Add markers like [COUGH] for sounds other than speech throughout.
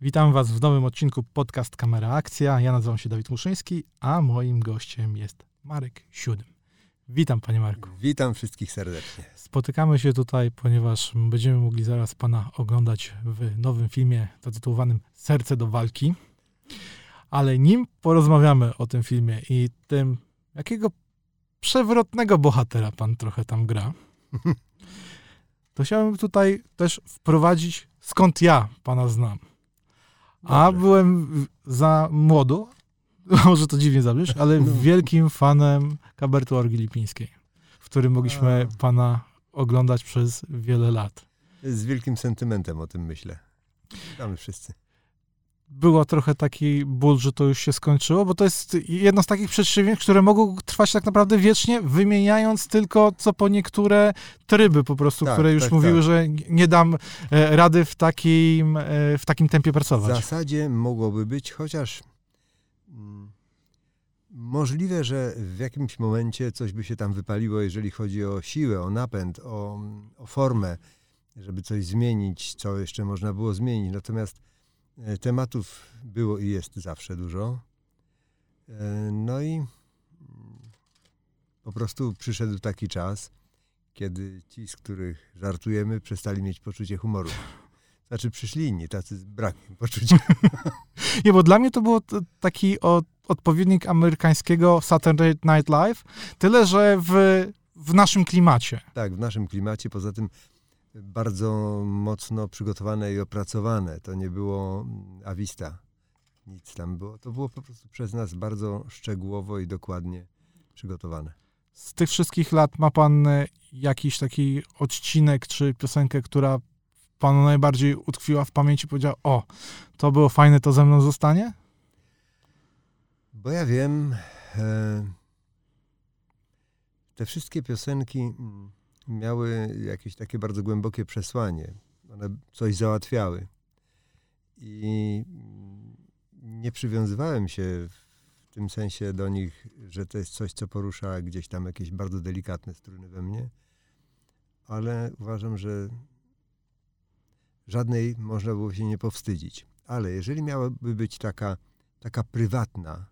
Witam Was w nowym odcinku podcast Kamera Akcja. Ja nazywam się Dawid Muszyński, a moim gościem jest Marek Siódm. Witam Panie Marku. Witam wszystkich serdecznie. Spotykamy się tutaj, ponieważ będziemy mogli zaraz Pana oglądać w nowym filmie zatytułowanym Serce do walki. Ale nim porozmawiamy o tym filmie i tym, jakiego przewrotnego bohatera Pan trochę tam gra, [LAUGHS] to chciałbym tutaj też wprowadzić, skąd ja Pana znam. A byłem za młodo, [LAUGHS] może to dziwnie zabrzmieć, ale No. wielkim fanem kabaretu Orgi Lipińskiej, w którym mogliśmy A. pana oglądać przez wiele lat. Z wielkim sentymentem o tym myślę. Witamy wszyscy. Było trochę taki ból, że to już się skończyło, bo to jest jedno z takich przedsięwzięć, które mogą trwać tak naprawdę wiecznie, wymieniając tylko co po niektóre tryby po prostu, Tak, które już tak, mówiły, tak. że nie dam e, rady w takim, e, w takim tempie W pracować. zasadzie mogłoby być, chociaż mm, możliwe, że w jakimś momencie coś by się tam wypaliło, jeżeli chodzi o siłę, o napęd, o, o formę, żeby coś zmienić, co jeszcze można było zmienić. Natomiast tematów było i jest zawsze dużo. E, No i mm, po prostu przyszedł taki czas, kiedy ci, z których żartujemy, przestali mieć poczucie humoru. Znaczy przyszli inni, tacy z brakiem [LAUGHS] poczucia. Nie, bo dla mnie to było taki o, odpowiednik amerykańskiego Saturday Night Live, tyle, że w, w naszym klimacie. Tak, w naszym klimacie, poza tym bardzo mocno przygotowane i opracowane. To nie było mm, awista, nic tam było. To było po prostu przez nas bardzo szczegółowo i dokładnie przygotowane. Z tych wszystkich lat ma pan e, jakiś taki odcinek czy piosenkę, która panu najbardziej utkwiła w pamięci, powiedział, o, to było fajne, to ze mną zostanie? Bo ja wiem, e, te wszystkie piosenki mm, miały jakieś takie bardzo głębokie przesłanie. One coś załatwiały. I mm, nie przywiązywałem się w tym sensie do nich, że to jest coś, co porusza gdzieś tam jakieś bardzo delikatne struny we mnie, ale uważam, że żadnej można było się nie powstydzić. Ale jeżeli miałaby być taka, taka prywatna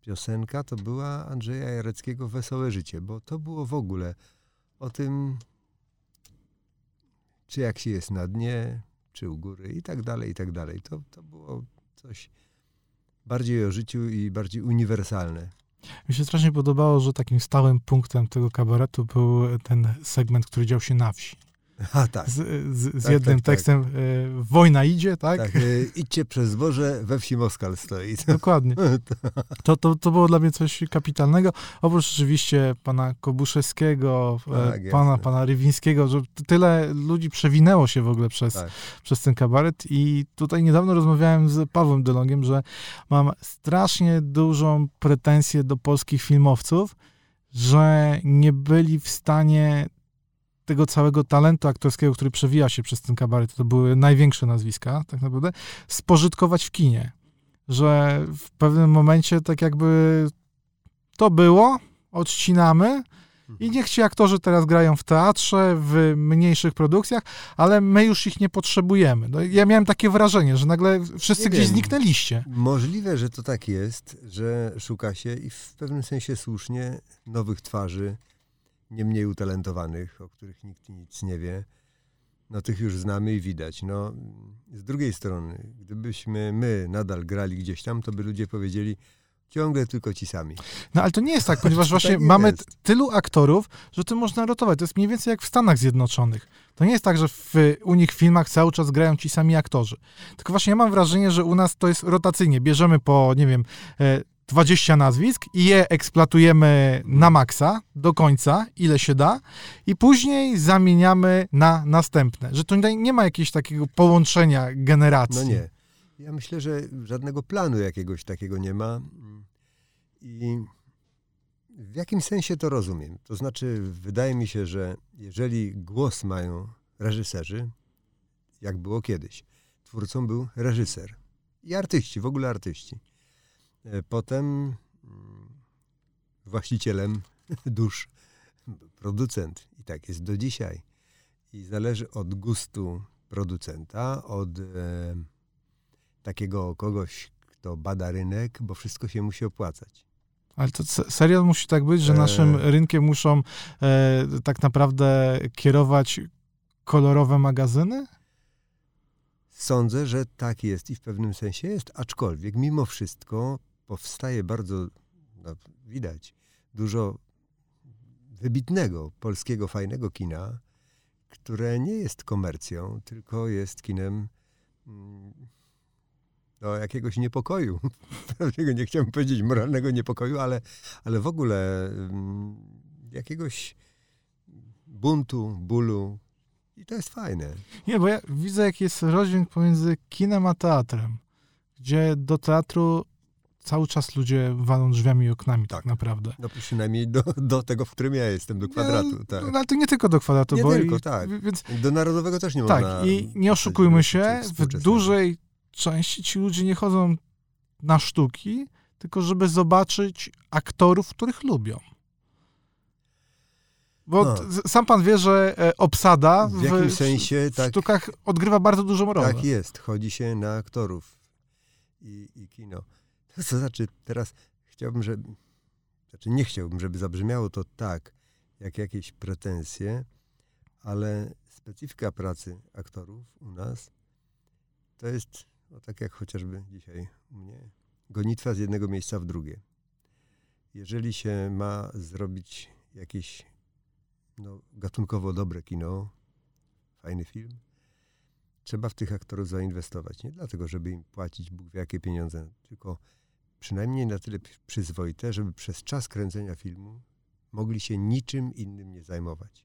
piosenka, to była Andrzeja Jareckiego Wesołe Życie, bo to było w ogóle o tym, czy jak się jest na dnie, czy u góry i tak dalej, i tak dalej. To, to było coś bardziej o życiu i bardziej uniwersalne. Mi się strasznie podobało, że takim stałym punktem tego kabaretu był ten segment, który dział się na wsi. A tak, Z, z, z Tak, jednym tak, tak. tekstem e, Wojna idzie, tak? tak. e, idźcie przez zboże, we wsi Moskal stoi. [LAUGHS] [LAUGHS] Dokładnie. To, to, to było dla mnie coś kapitalnego. Oprócz oczywiście pana Kobuszewskiego, e, Tak, pana, jasne. pana Rywińskiego, że tyle ludzi przewinęło się w ogóle przez, Tak. przez ten kabaret i tutaj niedawno rozmawiałem z Pawłem Delongiem, że mam strasznie dużą pretensję do polskich filmowców, że nie byli w stanie tego całego talentu aktorskiego, który przewija się przez ten kabaret, to były największe nazwiska, tak naprawdę, spożytkować w kinie. Że w pewnym momencie tak jakby to było, odcinamy i niech ci aktorzy teraz grają w teatrze, w mniejszych produkcjach, ale my już ich nie potrzebujemy. No, ja miałem takie wrażenie, że nagle wszyscy Nie gdzieś wiem. zniknęliście. Możliwe, że to tak jest, że szuka się i w pewnym sensie słusznie nowych twarzy, nie mniej utalentowanych, o których nikt nic nie wie. No tych już znamy i widać. No, z drugiej strony, gdybyśmy my nadal grali gdzieś tam, to by ludzie powiedzieli ciągle tylko ci sami. No ale to nie jest tak, [LAUGHS] ponieważ właśnie tak mamy jest. tylu aktorów, że to można rotować. To jest mniej więcej jak w Stanach Zjednoczonych. To nie jest tak, że w, u nich w filmach cały czas grają ci sami aktorzy. Tylko właśnie ja mam wrażenie, że u nas to jest rotacyjnie. Bierzemy po, nie wiem, e, 20 nazwisk i je eksploatujemy na maksa, do końca, ile się da, i później zamieniamy na następne. Że tutaj nie ma jakiegoś takiego połączenia generacji. No nie. Ja myślę, że żadnego planu jakiegoś takiego nie ma. I w jakim sensie to rozumiem? To znaczy, wydaje mi się, że jeżeli głos mają reżyserzy, jak było kiedyś, twórcą był reżyser i artyści, w ogóle artyści. E, Potem mm, właścicielem [LAUGHS] dusz producent. I tak jest do dzisiaj. I zależy od gustu producenta, od e, takiego kogoś, kto bada rynek, bo wszystko się musi opłacać. Ale to serial musi tak być, że naszym e... rynkiem muszą e, tak naprawdę kierować kolorowe magazyny? Sądzę, że tak jest i w pewnym sensie jest, aczkolwiek mimo wszystko powstaje bardzo, no, widać, dużo wybitnego polskiego, fajnego kina, które nie jest komercją, tylko jest kinem mm, do jakiegoś niepokoju. [LAUGHS] Nie chciałbym powiedzieć moralnego niepokoju, ale, ale w ogóle mm, jakiegoś buntu, bólu. I to jest fajne. Nie, bo ja widzę, jaki jest rozdźwięk pomiędzy kinem a teatrem, gdzie do teatru cały czas ludzie walą drzwiami i oknami tak, tak naprawdę. No przynajmniej do, do tego, w którym ja jestem, do kwadratu. Nie, tak. No, ale to nie tylko do kwadratu. Nie bo tylko, i, tak. Więc, do narodowego też nie tak, można. Tak, i nie oszukujmy się, w dużej części ci ludzie nie chodzą na sztuki, tylko żeby zobaczyć aktorów, których lubią. Bo no. sam pan wie, że e, obsada w, w sensie w tak, sztukach odgrywa bardzo dużą rolę. Tak jest, chodzi się na aktorów i, i kino. To [LAUGHS] znaczy, teraz chciałbym, żeby, znaczy nie chciałbym, żeby zabrzmiało to tak, jak jakieś pretensje, ale specyfika pracy aktorów u nas to jest, no tak jak chociażby dzisiaj u mnie, gonitwa z jednego miejsca w drugie. Jeżeli się ma zrobić jakieś no, gatunkowo dobre kino, fajny film, trzeba w tych aktorów zainwestować. Nie dlatego, żeby im płacić Bóg wie jakie pieniądze, tylko przynajmniej na tyle przyzwoite, żeby przez czas kręcenia filmu mogli się niczym innym nie zajmować.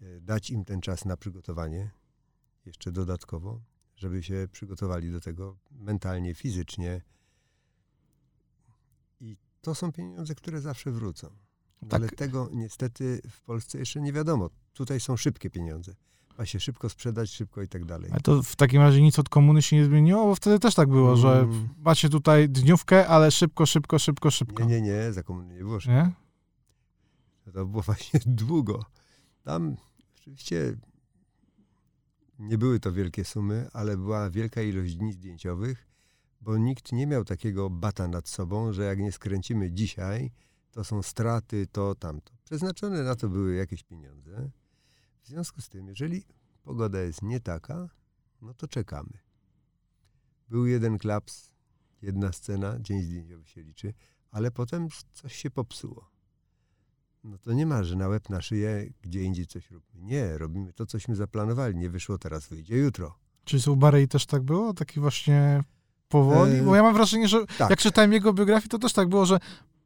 E, dać im ten czas na przygotowanie, jeszcze dodatkowo, żeby się przygotowali do tego mentalnie, fizycznie. I to są pieniądze, które zawsze wrócą. Tak. Ale tego niestety w Polsce jeszcze nie wiadomo. Tutaj są szybkie pieniądze ma się szybko sprzedać, szybko i tak dalej. Ale to w takim razie nic od komuny się nie zmieniło, bo wtedy też tak było, mm. że macie tutaj dniówkę, ale szybko, szybko, szybko, szybko. Nie, nie, nie, za komuny nie było szybko. Nie? To było [LAUGHS] właśnie długo. Tam oczywiście nie były to wielkie sumy, ale była wielka ilość dni zdjęciowych, bo nikt nie miał takiego bata nad sobą, że jak nie skręcimy dzisiaj, to są straty, to tamto. Przeznaczone na to były jakieś pieniądze. W związku z tym, jeżeli pogoda jest nie taka, no to czekamy. Był jeden klaps, jedna scena, dzień zdjęciowy się liczy, ale potem coś się popsuło. No to nie ma, że na łeb na szyję gdzie indziej coś robimy. Nie, robimy to, cośmy zaplanowali. Nie wyszło teraz, wyjdzie jutro. Czyli z Barei też tak było? Taki właśnie powoli? Bo ja mam wrażenie, że tak. jak czytałem jego biografię, to też tak było, że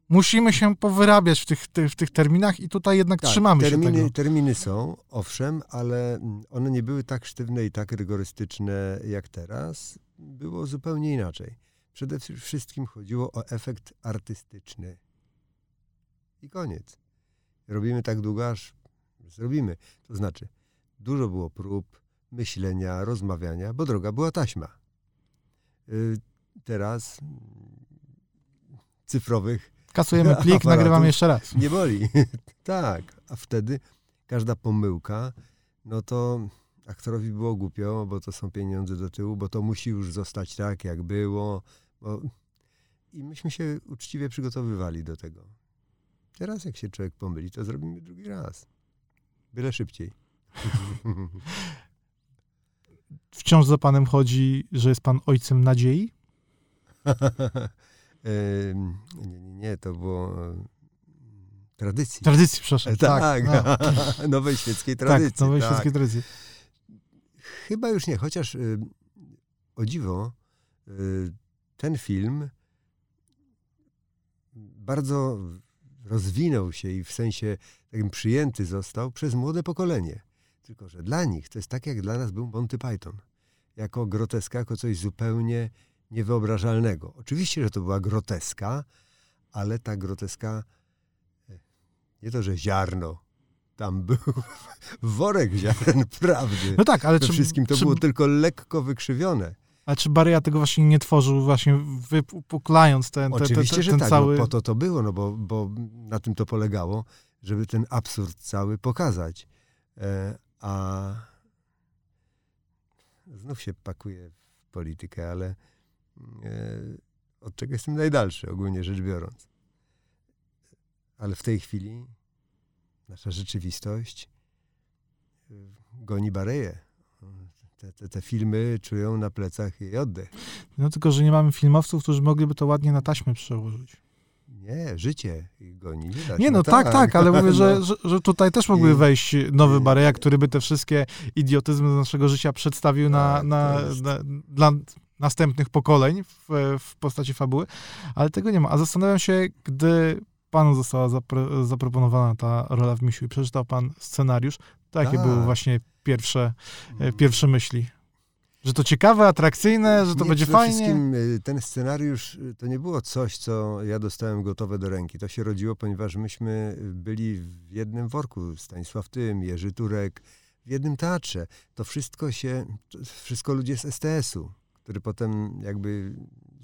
musimy się powyrabiać w tych, w tych terminach i tutaj jednak tak, trzymamy terminy, się tego. Terminy są, owszem, ale one nie były tak sztywne i tak rygorystyczne jak teraz. Było zupełnie inaczej. Przede wszystkim chodziło o efekt artystyczny. I koniec. Robimy tak długo, aż zrobimy. To znaczy, dużo było prób, myślenia, rozmawiania, bo droga była taśma. Y, teraz cyfrowych Kasujemy plik, nagrywamy jeszcze raz. Nie boli. [LAUGHS] tak, a wtedy każda pomyłka, no to aktorowi było głupio, bo to są pieniądze do tyłu, bo to musi już zostać tak, jak było. Bo... I myśmy się uczciwie przygotowywali do tego. Teraz jak się człowiek pomyli, to zrobimy drugi raz. Byle szybciej. [LAUGHS] Wciąż za panem chodzi, że jest pan ojcem nadziei? [LAUGHS] nie, nie, nie, to było tradycji. Tradycji, przepraszam. Tak, tak no. [LAUGHS] nowej świeckiej tak, tradycji. Tak, nowej tak. świeckiej tradycji. Chyba już nie, chociaż y, o dziwo, y, ten film bardzo rozwinął się i w sensie takim przyjęty został przez młode pokolenie. Tylko, że dla nich to jest tak, jak dla nas był Monty Python. Jako groteska, jako coś zupełnie niewyobrażalnego. Oczywiście, że to była groteska, ale ta groteska, e, nie to, że ziarno, tam był [LAUGHS] worek ziaren [LAUGHS] prawdy. No tak, ale czy, wszystkim to czy, było tylko lekko wykrzywione. Ale czy Baryja tego właśnie nie tworzył, właśnie wypuklając ten, ten, Oczywiście, ten, ten, ten że cały... tak, no po to to było, no bo, bo na tym to polegało, żeby ten absurd cały pokazać. E, a znów się pakuje politykę, ale od czego jestem najdalszy, ogólnie rzecz biorąc. Ale w tej chwili nasza rzeczywistość e, goni Bareję. Te, te, te filmy czują na plecach jej oddech. No tylko, że nie mamy filmowców, którzy mogliby to ładnie na taśmę przełożyć. Nie, życie ich goni. Nie, da. Nie, no tak, tak, ale mówię, że, że, że tutaj też mógłby I- wejść nowy Bareja, który by te wszystkie idiotyzmy z naszego życia przedstawił na, Tak, na, jest- na, dla następnych pokoleń w, w postaci fabuły, ale tego nie ma. A zastanawiam się, gdy panu została zapro, zaproponowana ta rola w Misiu i przeczytał pan scenariusz, to jakie Tak. były właśnie pierwsze, e, pierwsze myśli? Że to ciekawe, atrakcyjne, że to Nie, będzie przede fajnie? wszystkim y, ten scenariusz y, to nie było coś, co ja dostałem gotowe do ręki. To się rodziło, ponieważ myśmy byli w jednym worku. Stanisław Tym, Jerzy Turek, w jednym teatrze. To wszystko się, wszystko ludzie z STS-u, który potem jakby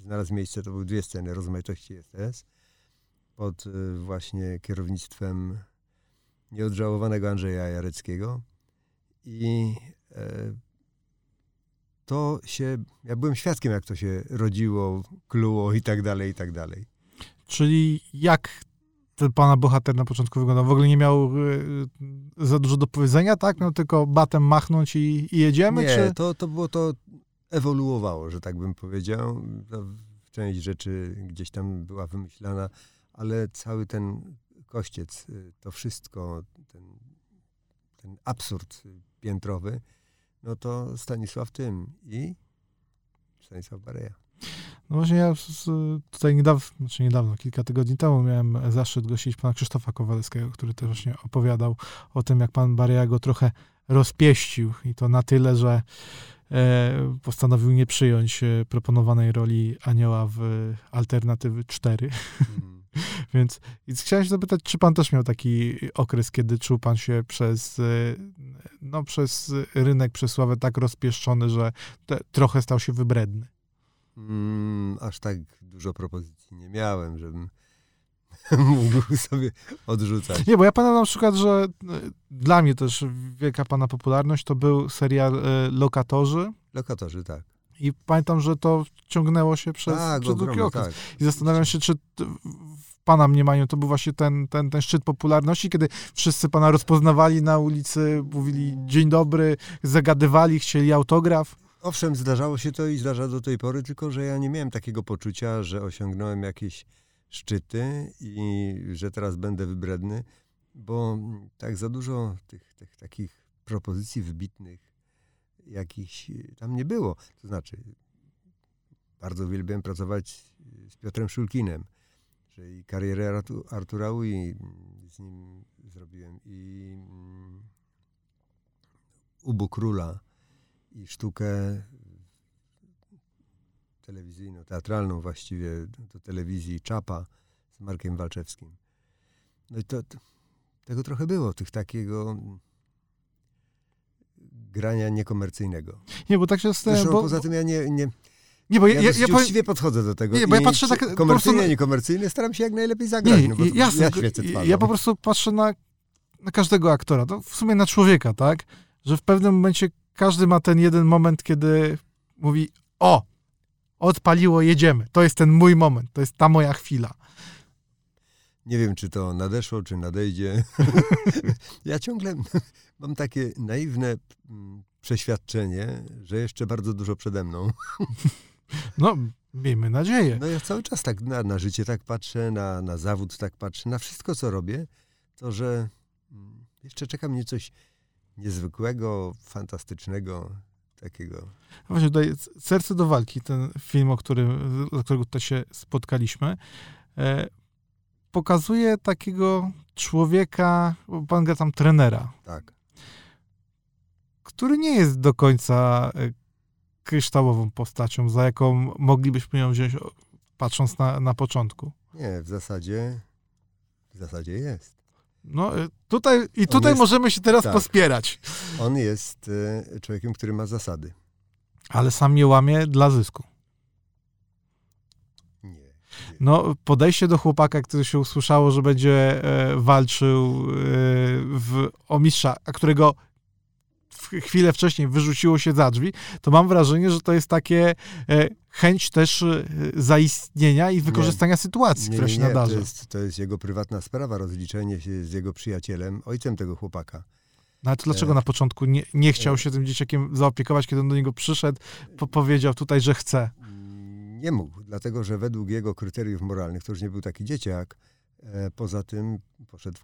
znalazł miejsce, to były dwie sceny rozmaitości STS, pod y, właśnie kierownictwem nieodżałowanego Andrzeja Jareckiego. I e, to się, ja byłem świadkiem, jak to się rodziło, kluło i tak dalej, i tak dalej. Czyli jak ten pana bohater na początku wyglądał? W ogóle nie miał y, za dużo do powiedzenia, tak? Miał tylko batem machnąć i, i jedziemy? Nie, czy... to, to było to, ewoluowało, że tak bym powiedział. Część rzeczy gdzieś tam była wymyślana, ale cały ten kościec, y, to wszystko, ten, ten absurd piętrowy, no to Stanisław Tym i Stanisław Bareja. No właśnie ja tutaj niedawno, znaczy niedawno, kilka tygodni temu miałem zaszczyt gościć pana Krzysztofa Kowalskiego, który też właśnie opowiadał o tym, jak pan Bareja go trochę rozpieścił i to na tyle, że postanowił nie przyjąć e, proponowanej roli anioła w Alternatywy 4. Mm. [LAUGHS] Więc, chciałem się zapytać, czy pan też miał taki okres, kiedy czuł pan się przez, y, no, przez rynek, przez sławę tak rozpieszczony, że te, trochę stał się wybredny? Mm, aż tak dużo propozycji nie miałem, żebym [LAUGHS] mógł sobie odrzucać. Nie, bo ja pamiętam na przykład, że y, dla mnie też wielka pana popularność to był serial y, Lokatorzy Lokatorzy, tak. i pamiętam, że to ciągnęło się przez, tak, przez długi okres. tak. I zastanawiam się, czy w pana mniemaniu to był właśnie ten, ten, ten szczyt popularności, kiedy wszyscy pana rozpoznawali na ulicy, mówili dzień dobry, zagadywali, chcieli autograf. Owszem, zdarzało się to i zdarza do tej pory, tylko że ja nie miałem takiego poczucia, że osiągnąłem jakieś szczyty i że teraz będę wybredny, bo tak za dużo tych, tych takich propozycji wybitnych jakichś tam nie było. To znaczy, bardzo uwielbiałem pracować z Piotrem Szulkinem, że i karierę Artu- Artura Ui z nim zrobiłem i mm, Ubu Króla i sztukę telewizyjną, teatralną właściwie do telewizji Czapa z Markiem Walczewskim. No i to, to tego trochę było, tych takiego grania niekomercyjnego. Nie, bo tak się zastanawiam, Zresztą bo, poza tym ja nie, nie, nie, bo ja, ja, ja, ja podchodzę do tego. Nie, bo ja patrzę tak po prostu niekomercyjne, staram się jak najlepiej zagrać, Nie, no jasne, ja ja po prostu patrzę na, na każdego aktora, to w sumie na człowieka, tak? Że w pewnym momencie każdy ma ten jeden moment, kiedy mówi, o, odpaliło, jedziemy. To jest ten mój moment, to jest ta moja chwila. Nie wiem, czy to nadeszło, czy nadejdzie. [LAUGHS] ja ciągle mam takie naiwne mm, przeświadczenie, że jeszcze bardzo dużo przede mną. No, miejmy nadzieję. No ja cały czas tak na, na życie tak patrzę, na, na zawód tak patrzę, na wszystko, co robię, to że mm, jeszcze czeka mnie coś niezwykłego, fantastycznego, takiego. Właśnie tutaj Serce do walki, ten film, o którym, dla którego tutaj się spotkaliśmy, e, pokazuje takiego człowieka, bo pan gra tam trenera, Tak. który nie jest do końca e, kryształową postacią, za jaką moglibyśmy ją wziąć, patrząc na, na początku. Nie, w zasadzie, w zasadzie jest. No e, tutaj, i tutaj jest- możemy się teraz tak. pospierać, On jest e, człowiekiem, który ma zasady. ale sam je łamie dla zysku. Nie. No, podejście do chłopaka, który się usłyszało, że będzie e, walczył e, w, o mistrza, a którego chwilę wcześniej wyrzuciło się za drzwi, to mam wrażenie, że to jest takie e, chęć też e, zaistnienia i wykorzystania nie, sytuacji, nie, która się nie, nadarzy. To jest, to jest jego prywatna sprawa, rozliczenie się z jego przyjacielem, ojcem tego chłopaka. No ale to dlaczego e, na początku nie, nie chciał się tym dzieciakiem zaopiekować, kiedy on do niego przyszedł, po powiedział tutaj, że chce? Nie mógł, dlatego że według jego kryteriów moralnych to już nie był taki dzieciak. Poza tym poszedł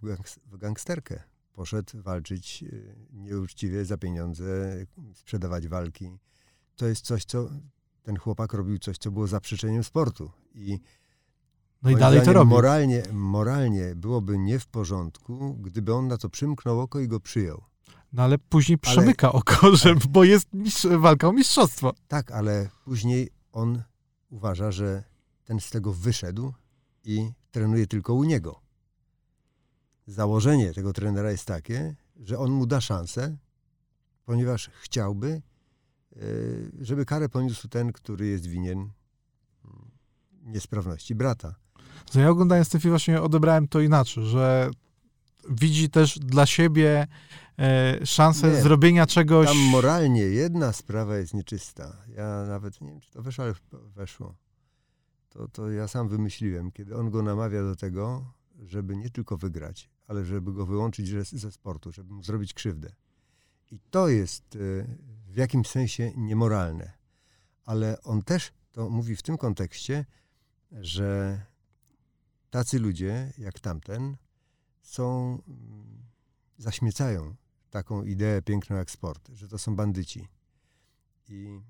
w gangsterkę poszedł walczyć y, nieuczciwie za pieniądze, sprzedawać walki. To jest coś, co ten chłopak robił, coś, co było zaprzeczeniem sportu. I no i dalej to robi. Moralnie, moralnie byłoby nie w porządku, gdyby on na to przymknął oko i go przyjął. No ale później przemyka ale, oko, że, bo jest mistrz, walka o mistrzostwo. Tak, ale później on uważa, że ten z tego wyszedł i trenuje tylko u niego założenie tego trenera jest takie, że on mu da szansę, ponieważ chciałby, żeby karę poniósł ten, który jest winien mm, niesprawności brata. To ja oglądając ten film właśnie odebrałem to inaczej, że widzi też dla siebie e, szansę nie, zrobienia czegoś... Tam moralnie jedna sprawa jest nieczysta. Ja nawet nie wiem, czy to weszło, ale weszło. To, to ja sam wymyśliłem, kiedy on go namawia do tego, żeby nie tylko wygrać, ale żeby go wyłączyć ze sportu, żeby mu zrobić krzywdę. I to jest e, w jakimś sensie niemoralne. Ale on też to mówi w tym kontekście, że tacy ludzie jak tamten są, mm, zaśmiecają taką ideę piękną jak sport, że to są bandyci. I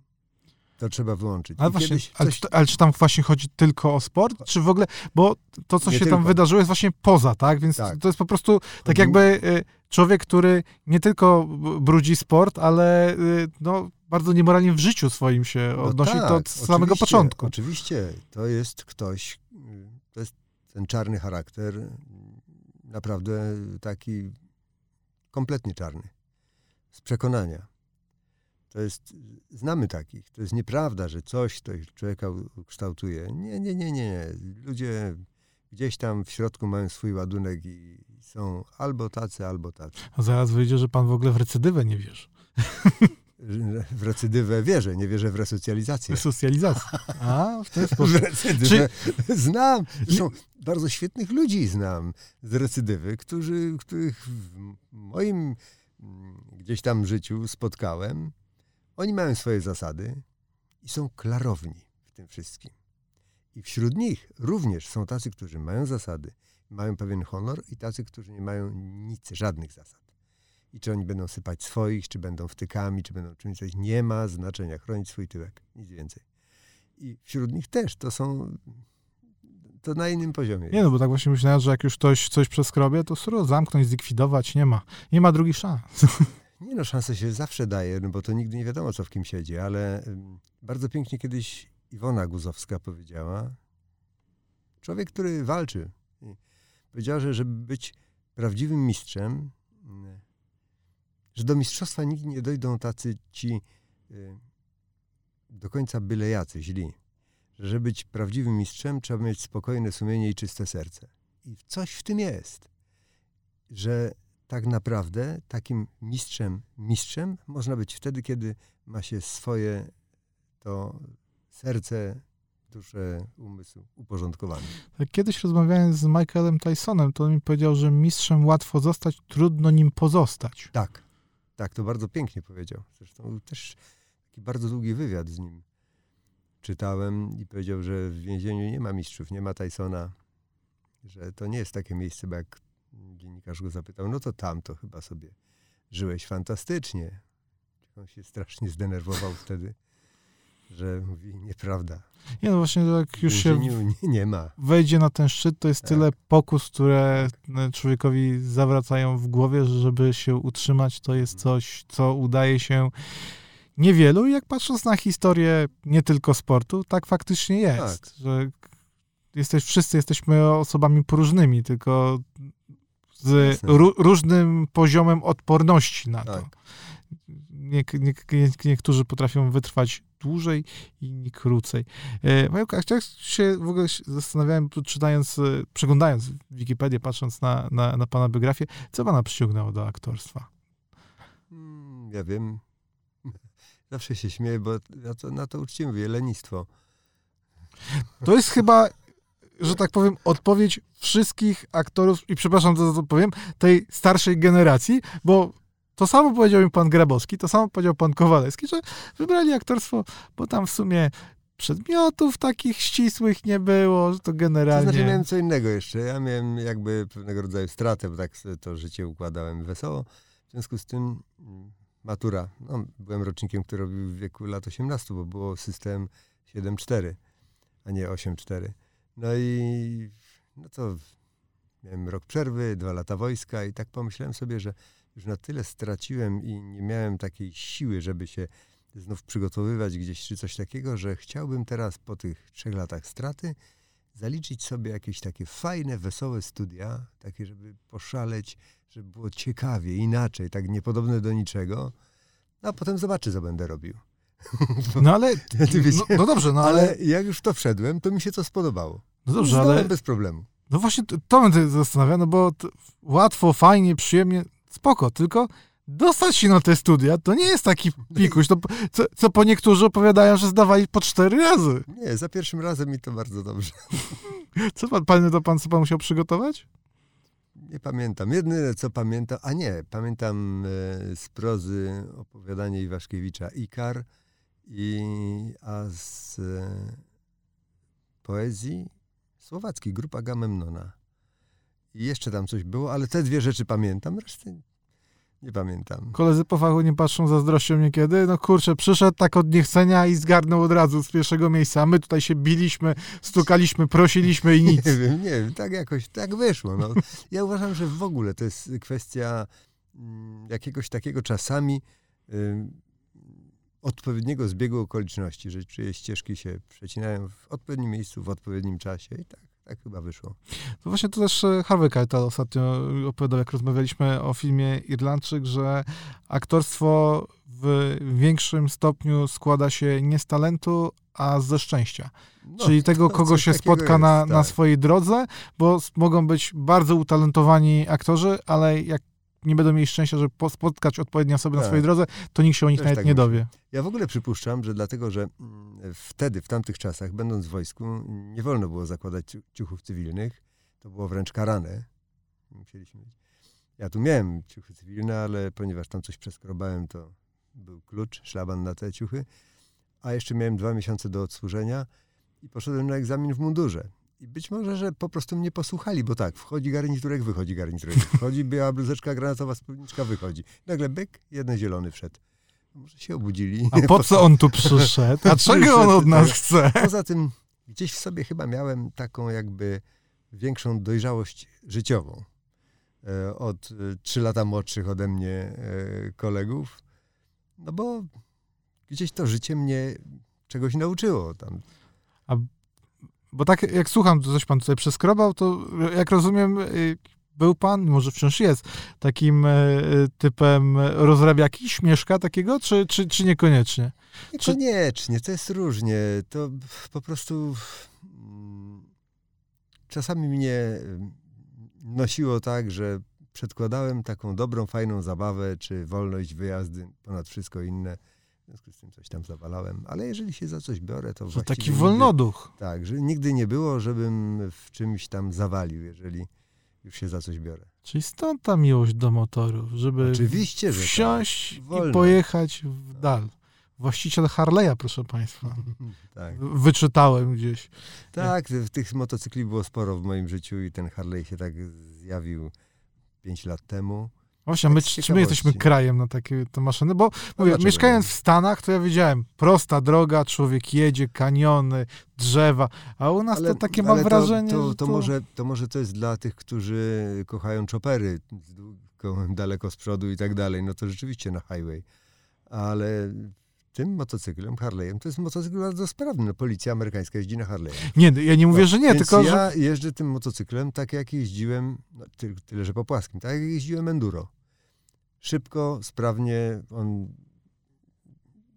to trzeba wyłączyć. Ale, właśnie, coś... ale, czy, ale, czy, tam właśnie chodzi tylko o sport? Czy w ogóle, bo to, co nie się tylko. tam wydarzyło, jest właśnie poza, tak? Więc tak. to jest po prostu tak jakby y, człowiek, który nie tylko brudzi sport, ale y, no, bardzo niemoralnie w życiu swoim się no odnosi tak, to od samego początku. Oczywiście, to jest ktoś, to jest ten czarny charakter, naprawdę taki kompletnie czarny, z przekonania. To jest, znamy takich. To jest nieprawda, że coś to człowieka kształtuje. Nie, nie, nie, nie. Ludzie gdzieś tam w środku mają swój ładunek i są albo tacy, albo tacy. A zaraz wyjdzie, że pan w ogóle w recydywę nie wierzy. W recydywę wierzę, nie wierzę w resocjalizację. Resocjalizację. A, w ten [LAUGHS] sposób. W recydywę Czy... znam. Zresztą bardzo świetnych ludzi znam z recydywy, którzy, których w moim mm, gdzieś tam życiu spotkałem oni mają swoje zasady i są klarowni w tym wszystkim. I wśród nich również są tacy, którzy mają zasady, mają pewien honor i tacy, którzy nie mają nic, żadnych zasad. I czy oni będą sypać swoich, czy będą wtykami, czy będą czymś coś, nie ma znaczenia. Chronić swój tyłek, nic więcej. I wśród nich też to są to na innym poziomie. Nie, no bo tak właśnie myślałem, że jak już ktoś coś przeskrobie, to suro zamknąć, zlikwidować, nie ma. Nie ma drugich szans. [LAUGHS] Nie no, szanse się zawsze daje, no bo to nigdy nie wiadomo, co w kim siedzi, ale bardzo pięknie kiedyś Iwona Guzowska powiedziała, człowiek, który walczy, powiedziała, że żeby być prawdziwym mistrzem, że do mistrzostwa nigdy nie dojdą tacy ci y, do końca byle jacy, źli. Że żeby być prawdziwym mistrzem, trzeba mieć spokojne sumienie i czyste serce. I coś w tym jest, że tak naprawdę takim mistrzem, mistrzem można być wtedy, kiedy ma się swoje to serce, duszę, umysł uporządkowane. Tak, kiedyś rozmawiałem z Michaelem Tysonem, to on mi powiedział, że mistrzem łatwo zostać, trudno nim pozostać. Tak, tak, to bardzo pięknie powiedział. Zresztą też taki bardzo długi wywiad z nim czytałem i powiedział, że w więzieniu nie ma mistrzów, nie ma Tysona, że to nie jest takie miejsce, bo jak dziennikarz go zapytał, no to tam to chyba sobie żyłeś fantastycznie. On się strasznie zdenerwował [LAUGHS] wtedy, że mówi nieprawda. Nie, no właśnie jak już się nie, nie, ma. wejdzie na ten szczyt, to jest tak. tyle pokus, które tak. człowiekowi zawracają w głowie, że żeby się utrzymać, to jest mhm. coś, co udaje się niewielu. Jak patrząc na historię nie tylko sportu, tak faktycznie jest, tak. że jesteś, wszyscy jesteśmy osobami próżnymi, tylko z różnym poziomem odporności na to. Tak. Nie, nie, nie, niektórzy potrafią wytrwać dłużej, inni krócej. E, Majka, ja się w ogóle zastanawiałem, czytając, e, przeglądając Wikipedię, patrząc na, na, na pana biografię, co pana przyciągnęło do aktorstwa? Hmm, ja wiem. [LAUGHS] Zawsze się śmieję, bo ja to, na to uczciwie mówię, lenistwo. To jest chyba, że tak powiem, odpowiedź wszystkich aktorów, i przepraszam za to powiem, tej starszej generacji, bo to samo powiedział mi pan Grabowski, to samo powiedział pan Kowalewski, że wybrali aktorstwo, bo tam w sumie przedmiotów takich ścisłych nie było, że to generalnie... To znaczy miałem co innego jeszcze. Ja miałem jakby pewnego rodzaju stratę, bo tak to życie układałem wesoło. W związku z tym mm, matura. No, byłem rocznikiem, który robił w wieku lat 18, bo było system 7-4, a nie 8-4. No i no to miałem rok przerwy, dwa lata wojska i tak pomyślałem sobie, że już na tyle straciłem i nie miałem takiej siły, żeby się znów przygotowywać gdzieś czy coś takiego, że chciałbym teraz po tych trzech latach straty zaliczyć sobie jakieś takie fajne, wesołe studia, takie, żeby poszaleć, żeby było ciekawie, inaczej, tak niepodobne do niczego, a potem zobaczę, co będę robił. [LAUGHS] No ale, no, no dobrze, no ale... ale... jak już to wszedłem, to mi się to spodobało. No dobrze, ale... bez problemu. No właśnie, to, to mnie zastanawia, no bo łatwo, fajnie, przyjemnie, spoko, tylko dostać się na te studia to nie jest taki pikuś, to, co, co po niektórzy opowiadają, że zdawali po cztery razy. Nie, za pierwszym razem mi to bardzo dobrze. Co pan, pan, to pan, co pan musiał przygotować? Nie pamiętam. Jedyne, co pamiętam, a nie, pamiętam e, z prozy opowiadanie Iwaszkiewicza Ikar, i, a z e, poezji słowackiej, grupa Gamemnona. I jeszcze tam coś było, ale te dwie rzeczy pamiętam, reszty nie pamiętam. Koledzy po fachu nie patrzą zazdrością niekiedy. No kurczę, przyszedł tak od niechcenia i zgarnął od razu z pierwszego miejsca. A my tutaj się biliśmy, stukaliśmy, prosiliśmy i [LAUGHS] nic. Nie wiem, nie wiem, tak jakoś, tak wyszło. No. Ja uważam, że w ogóle to jest kwestia mm, jakiegoś takiego czasami odpowiedniego zbiegu okoliczności, że czyjeś ścieżki się przecinają w odpowiednim miejscu, w odpowiednim czasie i tak tak chyba wyszło. To właśnie to też e, Harvey Keitel ostatnio opowiadał, jak rozmawialiśmy o filmie Irlandczyk, że aktorstwo w większym stopniu składa się nie z talentu, a ze szczęścia. No, Czyli tego, kogo się spotka na, tak. na swojej drodze, bo mogą być bardzo utalentowani aktorzy, ale jak nie będą mieli szczęścia, żeby spotkać odpowiednie osoby tak. na swojej drodze, to nikt się o nich Też nawet tak nie dowie. Ja w ogóle przypuszczam, że dlatego, że mm, wtedy, w tamtych czasach, będąc w wojsku, nie wolno było zakładać ciuchów cywilnych. To było wręcz karane. Musieliśmy. Ja tu miałem ciuchy cywilne, ale ponieważ tam coś przeskrobałem, to był klucz, szlaban na te ciuchy. A jeszcze miałem dwa miesiące do odsłużenia i poszedłem na egzamin w mundurze. I być może, że po prostu mnie posłuchali, bo tak, wchodzi garniturek, wychodzi garniturek, wchodzi biała bluzeczka granatowa, spódniczka, wychodzi. Nagle byk, jeden zielony wszedł. Może się obudzili. A po [LAUGHS] co on tu przyszedł? A czego on od nas chce? Poza tym gdzieś w sobie chyba miałem taką jakby większą dojrzałość życiową. E, od e, trzy lata młodszych ode mnie e, kolegów. No bo gdzieś to życie mnie czegoś nauczyło. Tam. A bo tak jak słucham, coś pan tutaj przeskrobał, to jak rozumiem, y, był pan, może wciąż jest, takim e, typem rozrabiaki, śmieszka takiego, czy, czy, czy niekoniecznie? Niekoniecznie, to jest różnie. To po prostu mm, czasami mnie nosiło tak, że przedkładałem taką dobrą, fajną zabawę, czy wolność wyjazdy ponad wszystko inne. W związku z tym coś tam zawalałem, ale jeżeli się za coś biorę, to, to taki wolnoduch. Nigdy, tak, że nigdy nie było, żebym w czymś tam zawalił, jeżeli już się za coś biorę. Czyli stąd ta miłość do motorów, żeby Oczywiście, że wsiąść tak. i pojechać w dal. Właściciel Harley'a, proszę Państwa. [LAUGHS] tak. Wyczytałem gdzieś. Tak, tych motocykli było sporo w moim życiu i ten Harley się tak zjawił 5 lat temu. Właśnie, my, czy my jesteśmy krajem na takie te maszyny? Bo no mówię, mieszkając nie? w Stanach, to ja wiedziałem, prosta droga, człowiek jedzie, kaniony, drzewa, a u nas ale, to takie mam wrażenie, to, to, to, Może, to może to jest dla tych, którzy kochają chopery daleko z przodu i tak dalej, no to rzeczywiście na highway. Ale tym motocyklem, Harley'em, to jest motocykl bardzo sprawny. No, policja amerykańska jeździ na Harley'em. Nie, ja nie mówię, no, że nie, tylko ja że... jeżdżę tym motocyklem tak, jak jeździłem, no, tyle, że po płaskim, tak jak jeździłem enduro szybko, sprawnie, on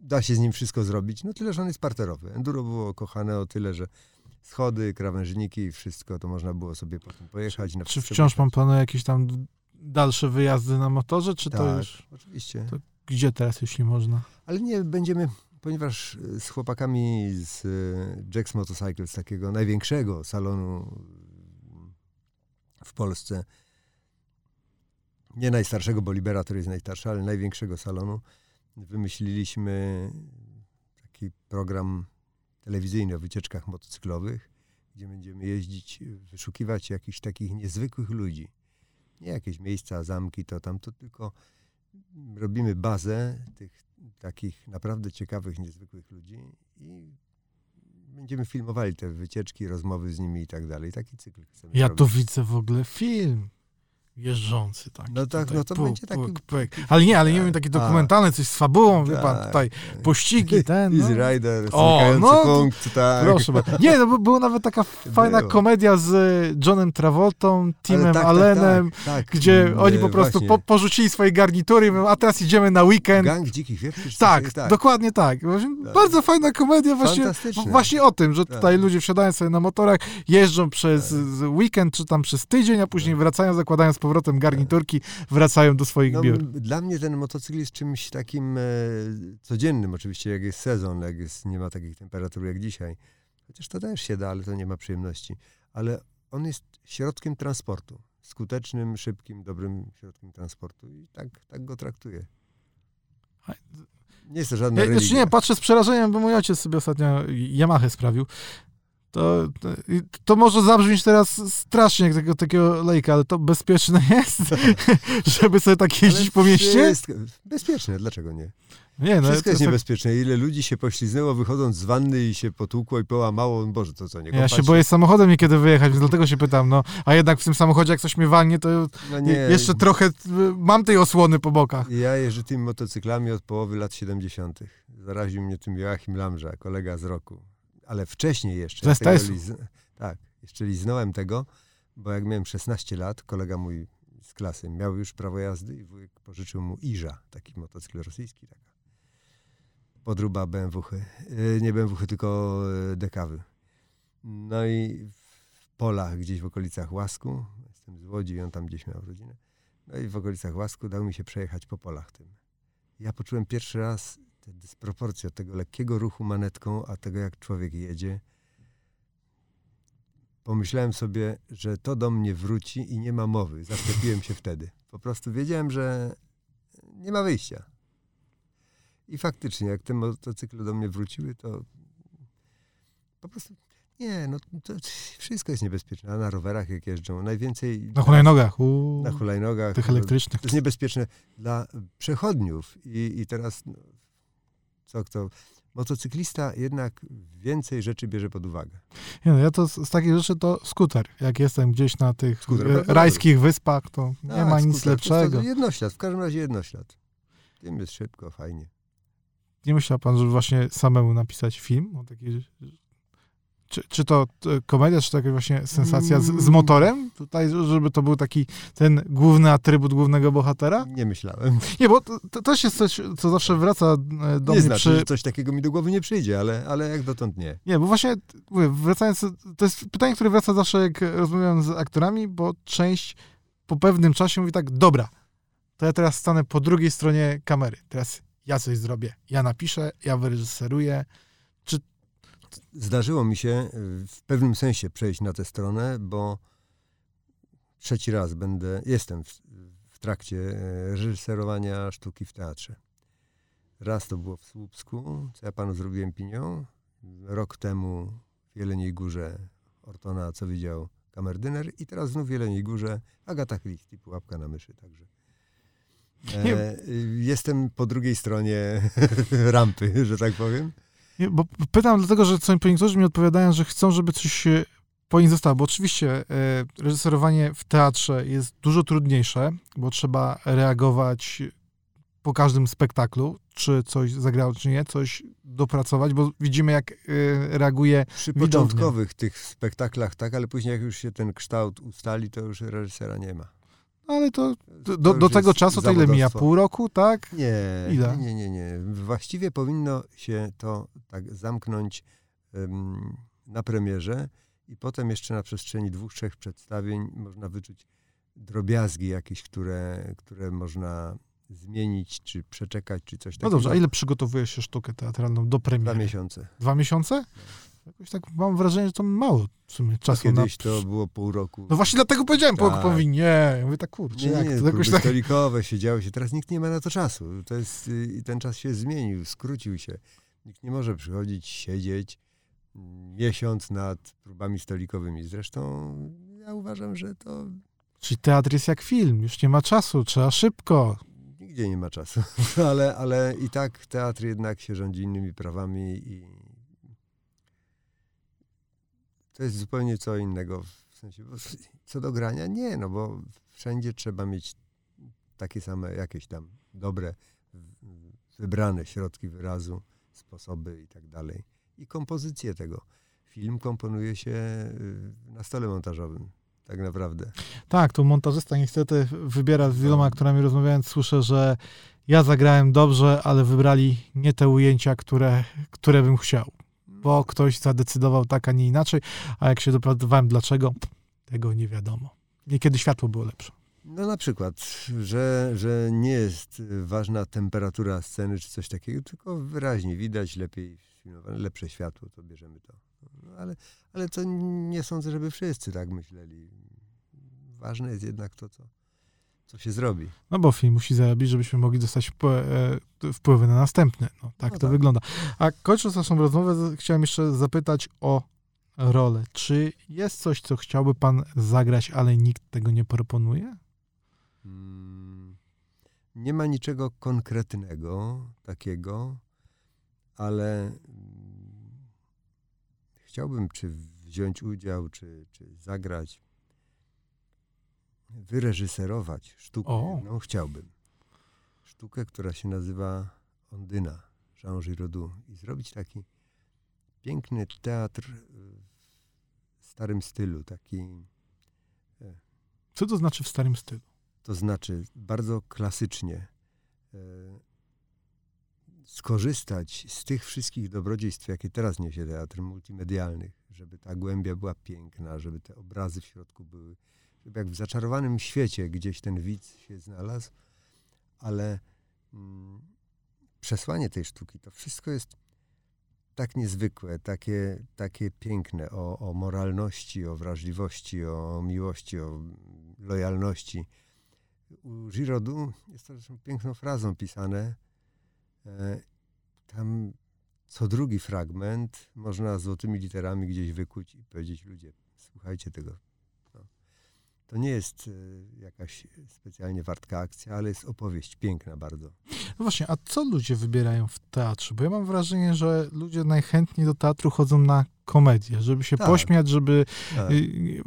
da się z nim wszystko zrobić, no tyle, że on jest parterowy. Enduro było kochane o tyle, że schody, krawężniki i wszystko, to można było sobie potem pojechać. Czy wciąż pan planuje jakieś tam dalsze wyjazdy na motorze, czy tak, to już... oczywiście. To gdzie teraz, jeśli można? Ale nie, będziemy, ponieważ z chłopakami z Jack's Motorcycle, z takiego największego salonu w Polsce, nie najstarszego, bo Libera to jest najstarszy, ale największego salonu, wymyśliliśmy taki program telewizyjny o wycieczkach motocyklowych, gdzie będziemy jeździć, wyszukiwać jakichś takich niezwykłych ludzi. Nie jakieś miejsca, zamki, to tam, to tylko robimy bazę tych takich naprawdę ciekawych, niezwykłych ludzi i będziemy filmowali te wycieczki, rozmowy z nimi i tak dalej. Taki cykl chcemy Ja robić. tu widzę w ogóle film jeżdżący taki. No tak, tutaj, no to puk, będzie taki- puk, puk. Ale nie, ale nie tak, wiem, taki a, dokumentalny, coś z fabułą, wie pan, tak, tutaj tak. pościgi, [LAUGHS] ten, no. Easy Rider, O, no, punkt, tak. Proszę bardzo. Nie, no bo była nawet taka [LAUGHS] fajna Było. komedia z Johnem Travoltą, Timem tak, tak, Allenem, tak, tak. gdzie oni po prostu po, porzucili swoje garnitury i mówią, a teraz idziemy na weekend. Gang dzikich coś Tak, tak. dokładnie tak. Tak. Bardzo fajna komedia właśnie, właśnie o tym, że Tak. tutaj ludzie wsiadają sobie na motorach, jeżdżą przez weekend czy tam przez tydzień, a później wracają, zakładają z powrotem garniturki, wracają do swoich No, biur. dla mnie ten motocykl jest czymś takim e, codziennym, oczywiście, jak jest sezon, jak jest, nie ma takich temperatur jak dzisiaj. Chociaż to też się da, ale to nie ma przyjemności. Ale on jest środkiem transportu. Skutecznym, szybkim, dobrym środkiem transportu. I tak, tak go traktuję. Nie jest to żadna Ja, religia. znaczy nie, patrzę z przerażeniem, bo mój ojciec sobie ostatnio Yamaha sprawił. To, to, może zabrzmieć teraz strasznie jak takiego, takiego lejka, ale to bezpieczne [LAUGHS] jest, [LAUGHS] żeby sobie tak jeździć Ale po mieście? Wszystko, bezpieczne, dlaczego nie? Nie, no, Wszystko jest tak- niebezpieczne. Ile ludzi się pośliznęło wychodząc z wanny i się potłukło i połamało. Boże, to co, nie Ja się boję samochodem niekiedy wyjechać, więc dlatego się pytam, no. A jednak w tym samochodzie, jak coś mnie walnie, to No nie, jeszcze trochę mam tej osłony po bokach. Ja jeżdżę tymi motocyklami od połowy lat 70. Zaraził mnie tym Joachim Lamża, kolega z roku. Ale wcześniej jeszcze. Z ja tego STS-u. liz- Tak, jeszcze liznąłem tego, bo jak miałem 16 lat, kolega mój z klasy miał już prawo jazdy i wujek pożyczył mu Iża, taki motocykl rosyjski, taka podruba BMW-chy. Nie BMW-chy, tylko yy, dekawy. No i w polach gdzieś w okolicach Łasku, jestem z Łodzi i on tam gdzieś miał rodzinę, no i w okolicach Łasku dał mi się przejechać po polach tym. Ja poczułem pierwszy raz tę dysproporcję od tego lekkiego ruchu manetką, a tego jak człowiek jedzie. Pomyślałem sobie, że to do mnie wróci i nie ma mowy. Zaszczepiłem się wtedy. Po prostu wiedziałem, że nie ma wyjścia. I faktycznie, jak te motocykle do mnie wróciły, to po prostu nie, no to wszystko jest niebezpieczne. A na rowerach jak jeżdżą, najwięcej Na hulajnogach, u, na hulajnogach. tych to- elektrycznych. to jest niebezpieczne dla przechodniów. I, i teraz, no, co kto, motocyklista jednak więcej rzeczy bierze pod uwagę. Nie, no, ja to z, z takich rzeczy to skuter. Jak jestem gdzieś na tych Skuter, e, rajskich wyspach, to nie Tak, ma nic skuter, lepszego. To jednoślad, w każdym razie jednoślad. Tym jest szybko, fajnie. Nie myślał pan, żeby właśnie samemu napisać film o takiej... Czy, czy to komedia, czy to jakaś właśnie sensacja z, z Mm. motorem? Tutaj, żeby to był taki ten główny atrybut głównego bohatera? Nie myślałem. Nie, bo to, to też jest coś, co zawsze wraca e, do nie mnie znaczy, przy... że coś takiego mi do głowy nie przyjdzie, ale, ale jak dotąd nie. Nie, bo właśnie mówię, wracając, to jest pytanie, które wraca zawsze, jak rozmawiam z aktorami, bo część po pewnym czasie mówi tak, dobra, to ja teraz stanę po drugiej stronie kamery. Teraz ja coś zrobię. Ja napiszę, ja wyreżyseruję. Zdarzyło mi się y, w pewnym sensie przejść na tę stronę, bo trzeci raz będę, jestem w, w trakcie e, reżyserowania sztuki w teatrze. Raz to było w Słupsku, co ja panu zrobiłem pinią. Rok temu w Jeleniej Górze Ortona, co widział kamerdyner i teraz znów w Jeleniej Górze Agata Christie, Pułapka na myszy, także. E, y, jestem po drugiej stronie [LAUGHS] rampy, że tak powiem. Bo pytam dlatego, że co niektórzy mi odpowiadają, że chcą, żeby coś po nich zostało, bo oczywiście e, reżyserowanie w teatrze jest dużo trudniejsze, bo trzeba reagować po każdym spektaklu, czy coś zagrało, czy nie, coś dopracować, bo widzimy, jak e, reaguje Przy Widownia. początkowych tych spektaklach tak, ale później jak już się ten kształt ustali, to już reżysera nie ma. No, ale to do, To do, tego czasu to ile mija? Pół roku, tak? Nie, Ile? nie, nie, nie. Właściwie powinno się to tak zamknąć em, na premierze i potem jeszcze na przestrzeni dwóch, trzech przedstawień można wyczuć drobiazgi jakieś, które, które można zmienić, czy przeczekać, czy coś No takiego. dobrze, a ile przygotowujesz się sztukę teatralną do Dwa premiery? miesiące. Dwa miesiące? Jakoś tak mam wrażenie, że to mało w sumie A czasu na... kiedyś to było pół roku. No właśnie dlatego powiedziałem, po Tak. mówi nie. Ja mówię tak, kurczę, Nie, jak nie, to jakoś tak... stolikowe, siedziało się. Teraz nikt nie ma na to czasu. To jest, y, I ten czas się zmienił, skrócił się. Nikt nie może przychodzić, siedzieć mm, miesiąc nad próbami stolikowymi. Zresztą ja uważam, że to Czyli teatr jest jak film, już nie ma czasu, trzeba szybko. nigdzie nie ma czasu. [LAUGHS] ale, ale i tak teatr jednak się rządzi innymi prawami i to jest zupełnie co innego. W sensie, bo [LAUGHS] co do grania, nie, no bo wszędzie trzeba mieć takie same jakieś tam dobre, wybrane środki wyrazu, sposoby i tak dalej. I kompozycję tego. Film komponuje się y, na stole montażowym, tak naprawdę. Tak, tu montażysta niestety wybiera z wieloma aktorami rozmawiając, słyszę, że ja zagrałem dobrze, ale wybrali nie te ujęcia, które, które bym chciał. Bo ktoś zadecydował tak, a nie inaczej, a jak się dopracowałem dlaczego, tego nie wiadomo. Niekiedy światło było lepsze. No na przykład, że, że nie jest ważna temperatura sceny czy coś takiego, tylko wyraźnie widać lepiej, sfilmowane, lepsze światło, to bierzemy to. No, ale, ale to nie sądzę, żeby wszyscy tak myśleli. Ważne jest jednak to, co, co się zrobi. No bo film musi zarobić, żebyśmy mogli dostać e, wpływy na następny. No, tak No to tak. wygląda. A kończąc naszą rozmowę, chciałem jeszcze zapytać o rolę. Czy jest coś, co chciałby pan zagrać, ale nikt tego nie proponuje? Mm, Nie ma niczego konkretnego takiego, ale mm, chciałbym czy wziąć udział, czy, czy zagrać, wyreżyserować sztukę O. jedną, chciałbym. Sztukę, która się nazywa Ondyna Jean Giraudoux i zrobić taki piękny teatr y, w starym stylu, taki Co to znaczy w starym stylu? to znaczy bardzo klasycznie e, skorzystać z tych wszystkich dobrodziejstw, jakie teraz niesie teatr multimedialnych, żeby ta głębia była piękna, żeby te obrazy w środku były, jak w zaczarowanym świecie gdzieś ten widz się znalazł, ale mm, przesłanie tej sztuki, to wszystko jest tak niezwykłe, takie, takie piękne o, o moralności, o wrażliwości, o miłości, o lojalności. U Giraudoux jest to zresztą piękną frazą pisane. E, Tam co drugi fragment można złotymi literami gdzieś wykuć i powiedzieć ludzie, słuchajcie tego. To nie jest e, jakaś specjalnie wartka akcja, ale jest opowieść piękna bardzo. No właśnie, a co ludzie wybierają w teatrze? Bo ja mam wrażenie, że ludzie najchętniej do teatru chodzą na komedię, żeby się Tak. pośmiać, żeby Tak. y,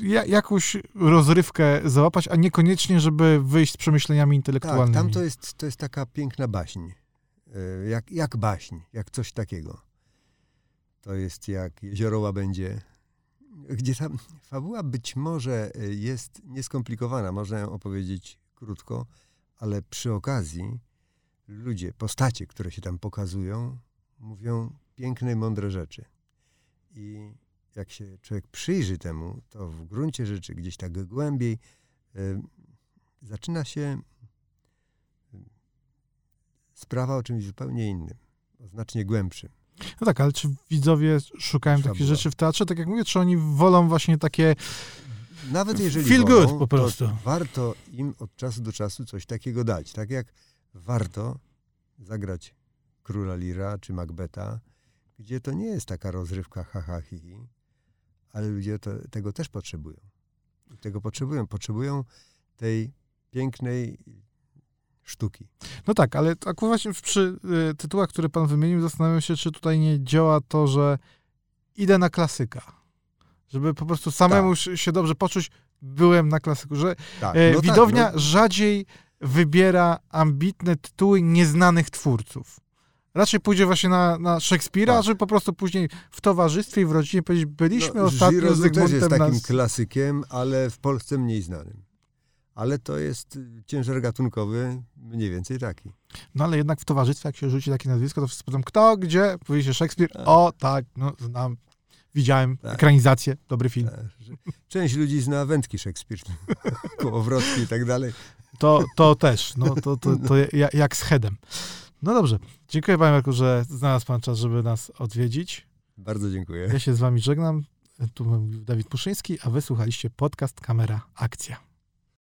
ja, jakąś rozrywkę załapać, a niekoniecznie, żeby wyjść z przemyśleniami Tak, intelektualnymi. tam to jest, to jest taka piękna baśń. E, Jak, jak baśń, jak coś takiego. To jest jak Jezioro Łabędzie, gdzie tam fabuła być może e, jest nieskomplikowana, można ją opowiedzieć krótko, ale przy okazji ludzie, postacie, które się tam pokazują, mówią piękne, mądre rzeczy. I jak się człowiek przyjrzy temu, to w gruncie rzeczy gdzieś tak głębiej e, zaczyna się sprawa o czymś zupełnie innym, o znacznie głębszym. No tak, ale czy widzowie szukają takich rzeczy w teatrze? Tak jak mówię, czy oni wolą właśnie takie... Nawet jeżeli Feel wolą, good po prostu. to warto im od czasu do czasu coś takiego dać. Tak jak warto zagrać Króla Lira czy Macbeta, gdzie to nie jest taka rozrywka ha, ha hi, hi ale ludzie to, tego też potrzebują. Tego potrzebują. Potrzebują tej pięknej sztuki. No tak, ale tak właśnie przy y, tytułach, które pan wymienił, zastanawiam się, czy tutaj nie działa to, że idę na klasyka. Żeby po prostu samemu się- się dobrze poczuć, byłem na klasyku. Że Tak, e, no tak, widownia no, rzadziej wybiera ambitne tytuły nieznanych twórców. Raczej pójdzie właśnie na, na Szekspira, Tak. żeby po prostu później w towarzystwie i w rodzinie powiedzieć, byliśmy no, ostatnio z Giraudoux też jest Zygmuntem takim na... klasykiem, ale w Polsce mniej znanym. Ale to jest y, ciężar gatunkowy mniej więcej taki. No ale jednak w towarzystwie, jak się rzuci takie nazwisko, to wszyscy powiedzą, kto, gdzie? Powie się Szekspir, Tak. o tak, no znam. Widziałem tak. ekranizację, dobry film. Tak, część ludzi zna wędki Szekspir, [LAUGHS] kołowrotki i tak dalej. To, to też, no to, to, to jak z headem. No dobrze, dziękuję panie Marku, że znalazł pan czas, żeby nas odwiedzić. Bardzo dziękuję. Ja się z wami żegnam. Tu Dawid Puszyński, a wysłuchaliście podcast Kamera Akcja.